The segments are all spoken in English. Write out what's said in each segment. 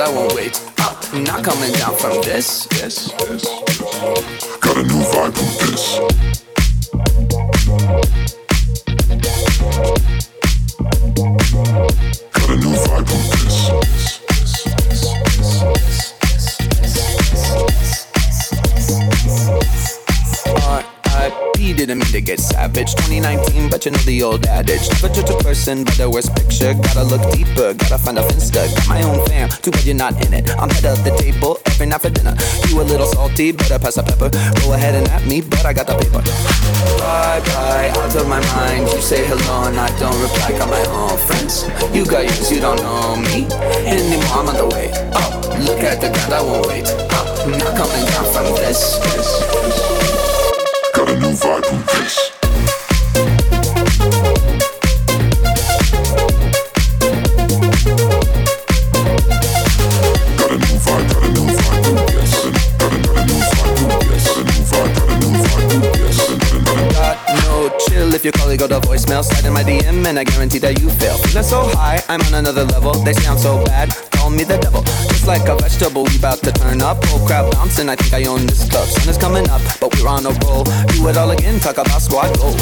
I won't wait ah, up. Not coming down from this. Yes, yes. Got a new vibe from this. Got a new vibe from this. R.I.P. Didn't mean to get savage. 2019, but you know the old adage. Never judge a person by the worst Gotta look deeper, gotta find a finster. Got my own fam, too bad you're not in it. I'm head of the table every night for dinner. You a little salty, better pass the pepper. Go ahead and at me, but I got the paper. Bye bye, out of my mind. You say hello and I don't reply. Got my own friends. You got yours, you don't know me anymore. I'm on the way up. Look at the ground, I won't wait up. Not coming down from this. Got a new vibe from this. And I guarantee that you fail. Feeling so high, I'm on another level. They sound so bad, call me the devil. Just like a vegetable, we bout to turn up. Oh Whole crowd bouncing, I think I own this club. Sun is coming up, but we're on a roll. Do it all again, talk about squad goals.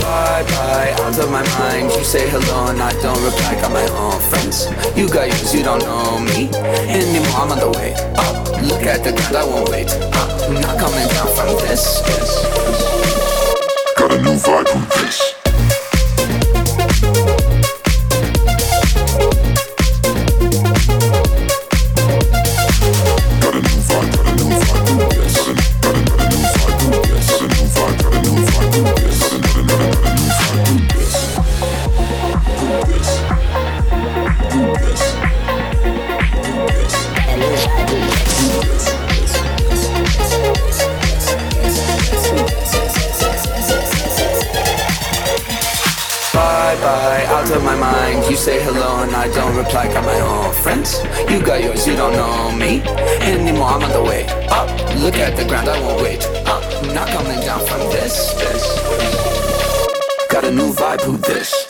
Bye bye, out of my mind. You say hello and I don't reply. Got my own friends. You got yours, you don't know me anymore. I'm on the way up. Look at the ground, I won't wait up. Not coming down from this. got a new vibe from this. Say hello and I don't reply. Got my own friends. You got yours, you don't know me anymore. I'm on the way up. Look at the ground, I won't wait up. Not coming down from this. this. Got a new vibe, who this?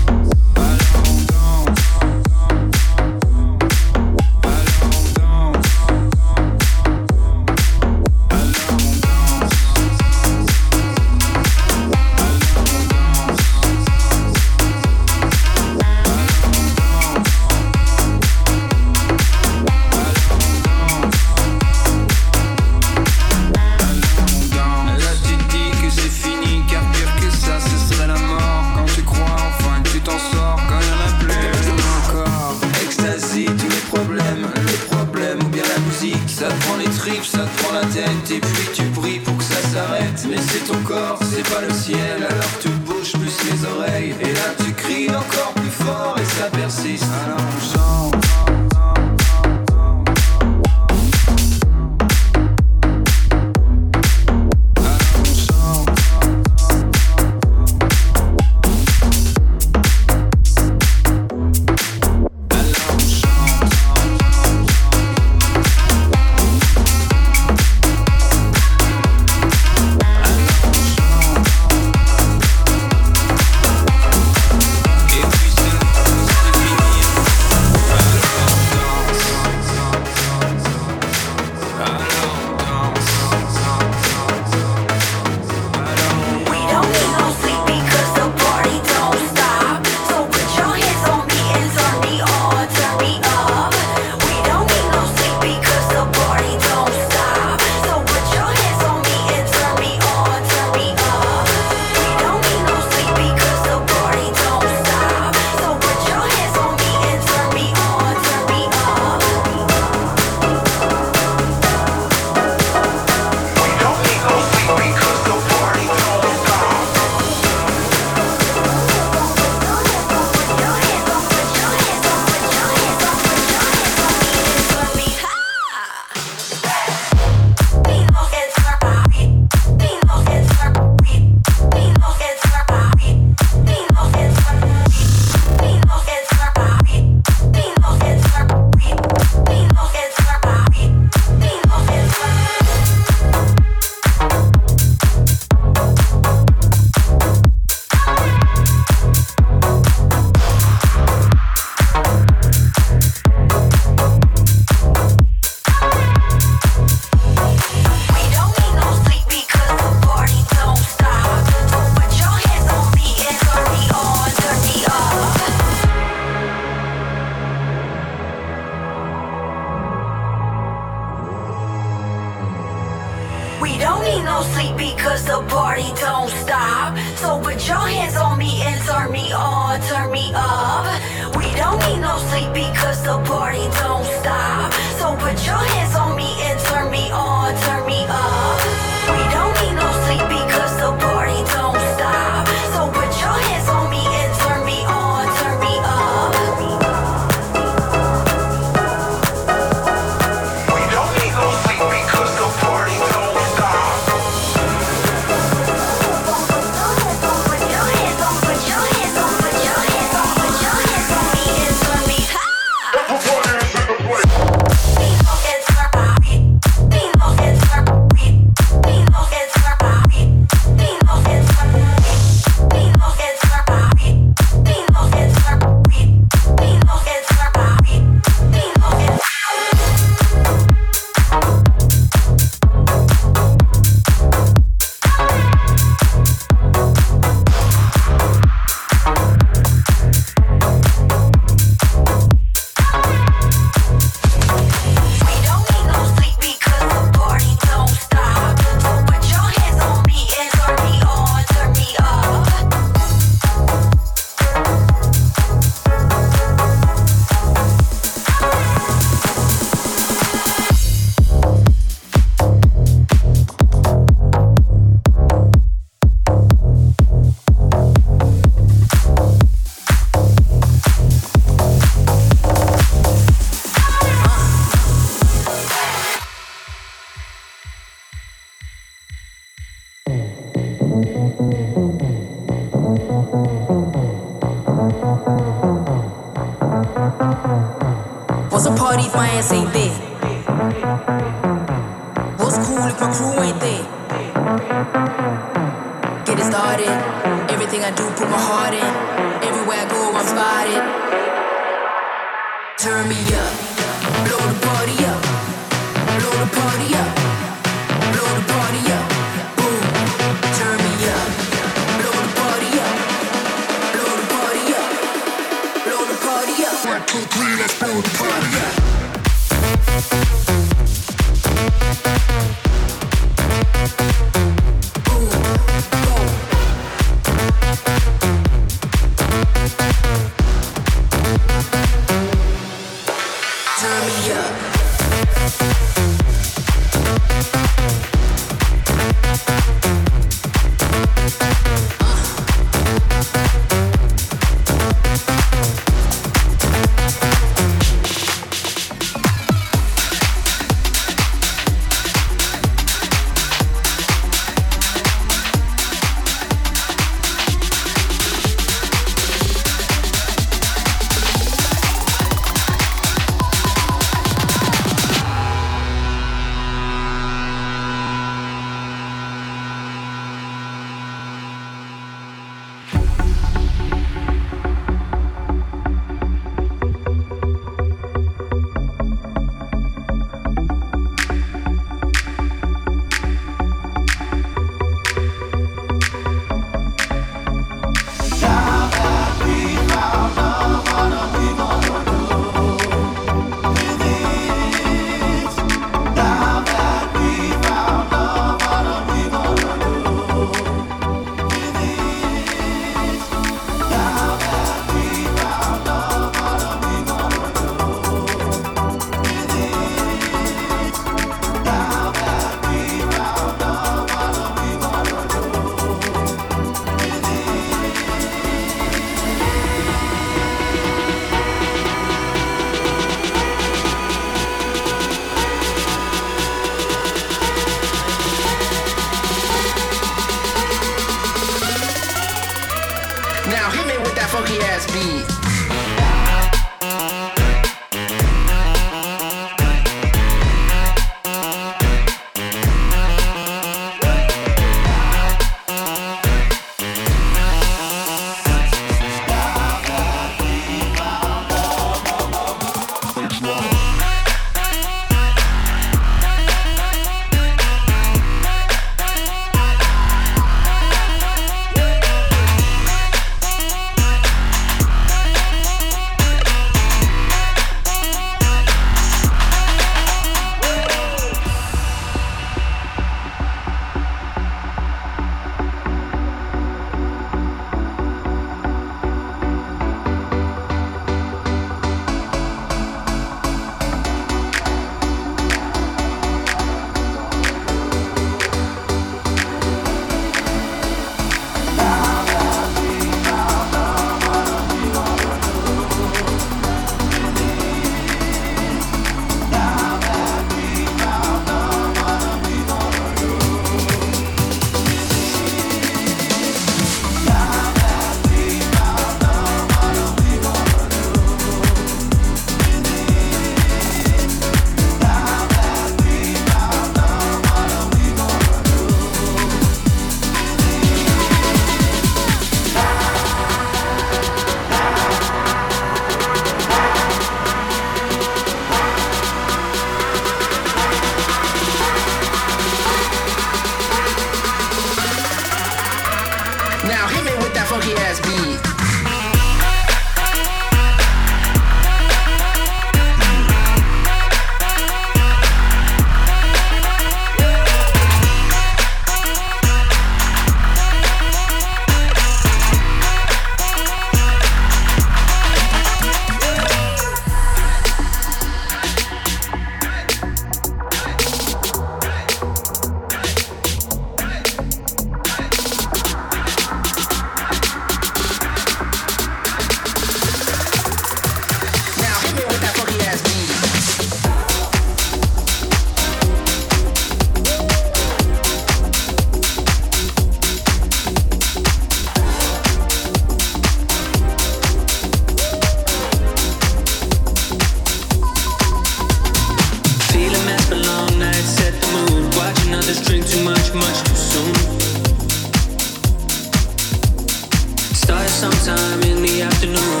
sometime in the afternoon.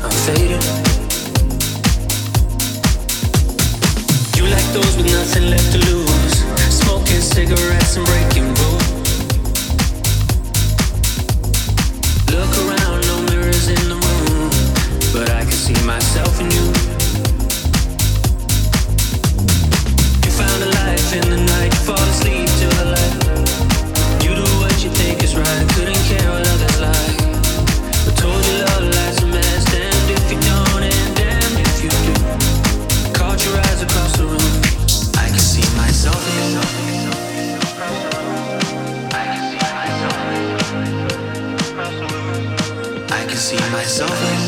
I'm faded. You like those with nothing left to lose. Smoking cigarettes and breaking rules. Look around, no mirrors in the room, but I can see myself in you. You found a life in the night. You fall asleep till the light. You do what you think is right. Couldn't care what myself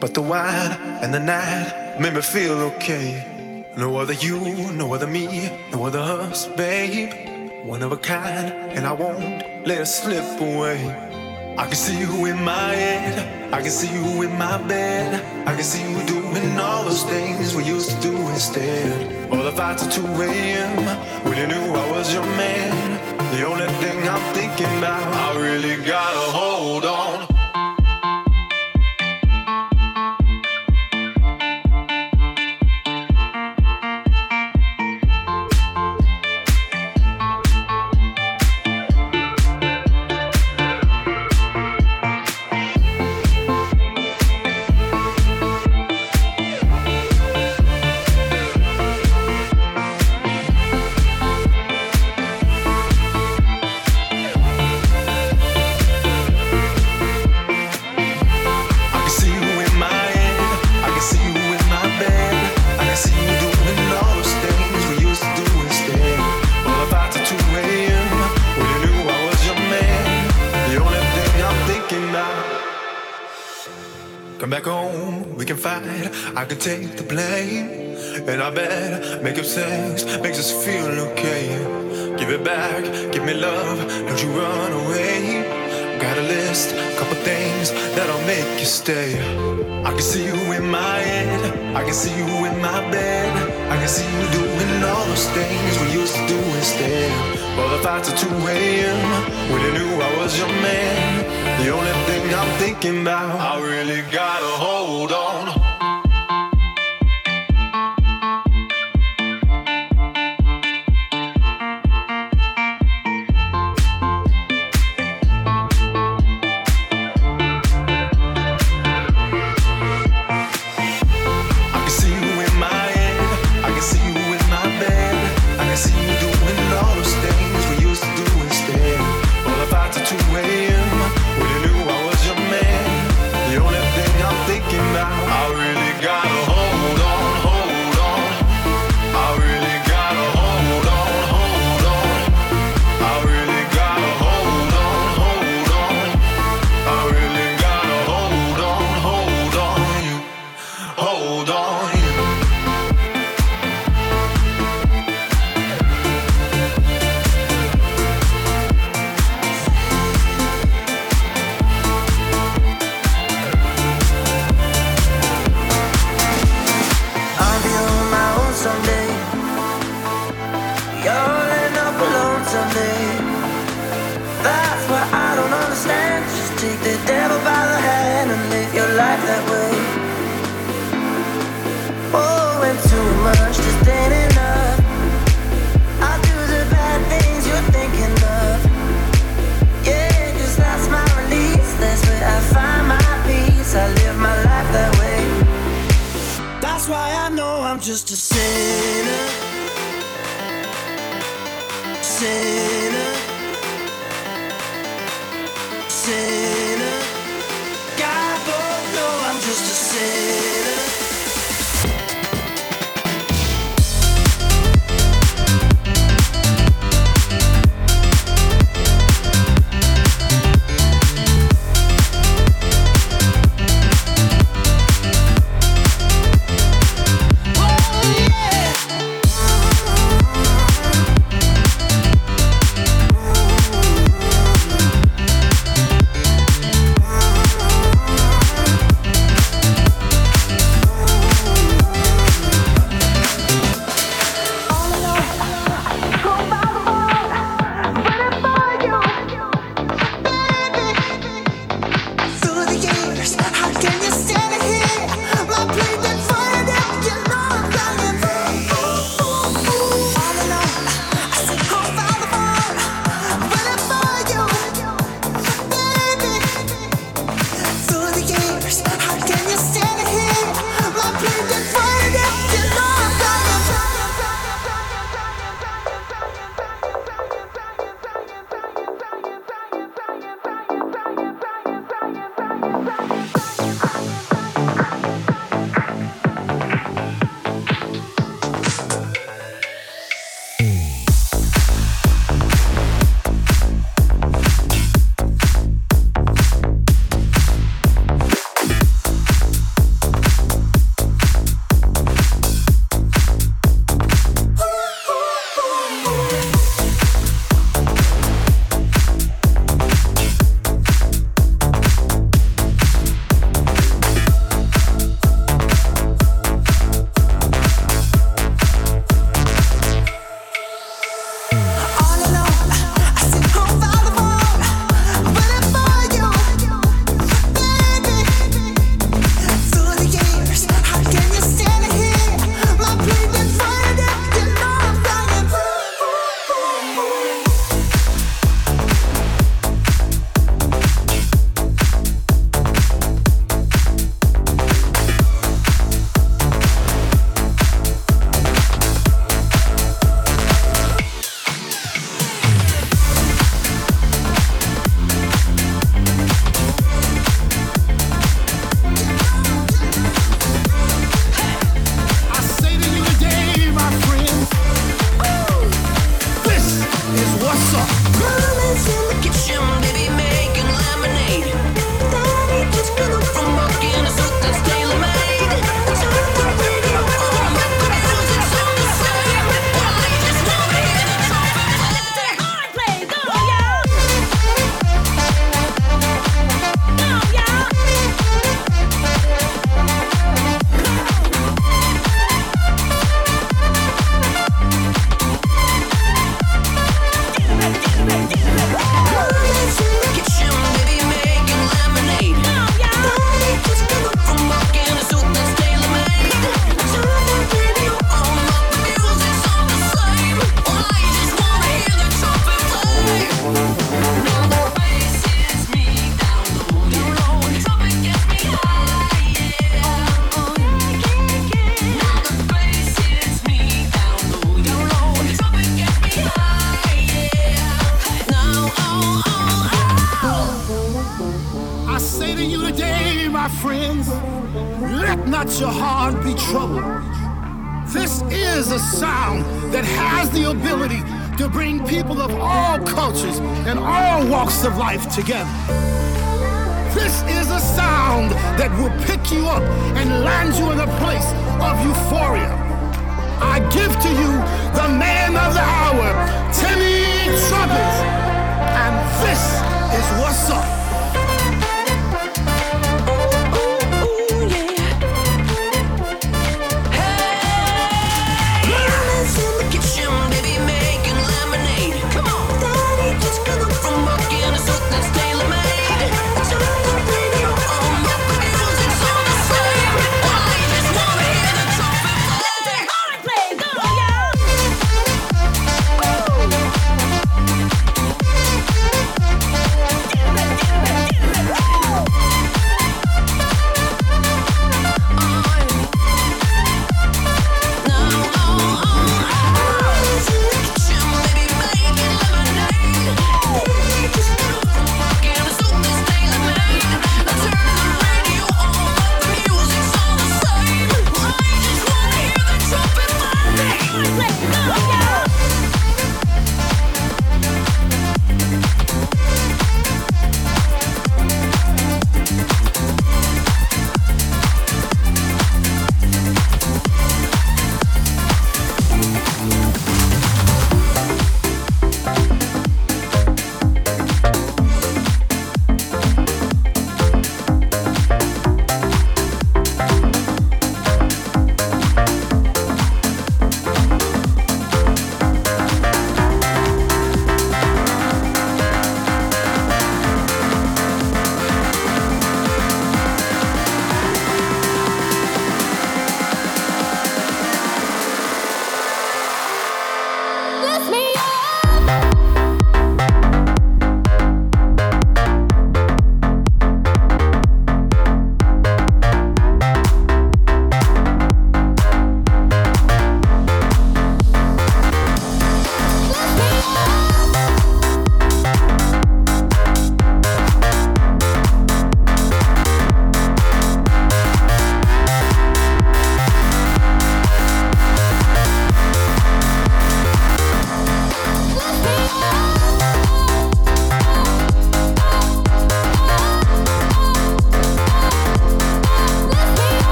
But the wine and the night made me feel okay. No other you, no other me, no other us, babe. One of a kind, and I won't let it slip away. I can see you in my head, I can see you in my bed. I can see you doing all those things we used to do instead. All the fights at 2 a.m. when you knew I was your man. The only thing I'm thinking about, I really gotta make you stay. I can see you in my head, I can see you in my bed. I can see you doing all those things we used to do instead. All the fights at 2 a.m. when you knew I was your man. The only thing I'm thinking about, I really gotta I'm just a sinner. Sinner.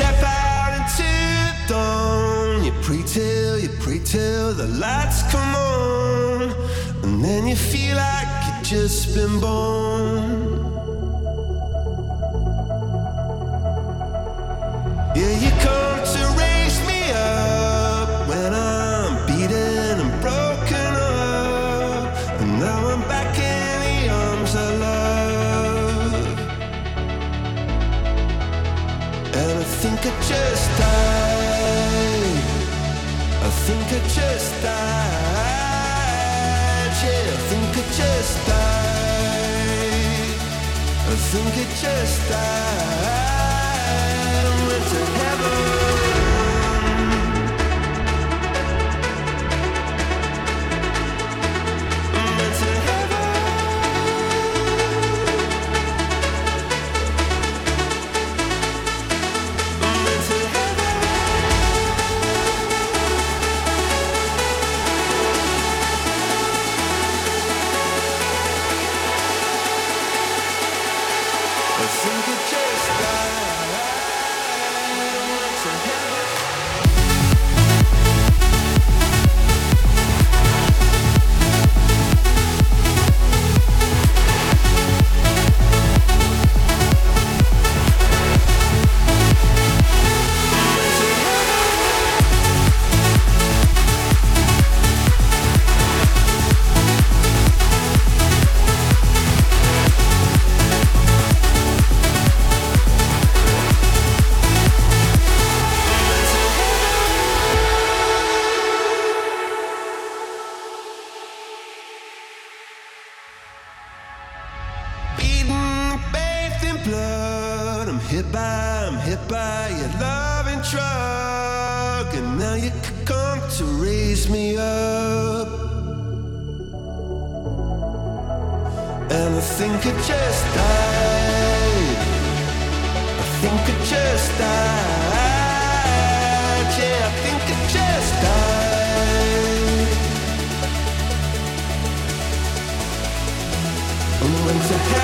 Step out into the dawn. You pray till, you pray till the lights come on. And then you feel like you've just been born. just died. I think it just died. to have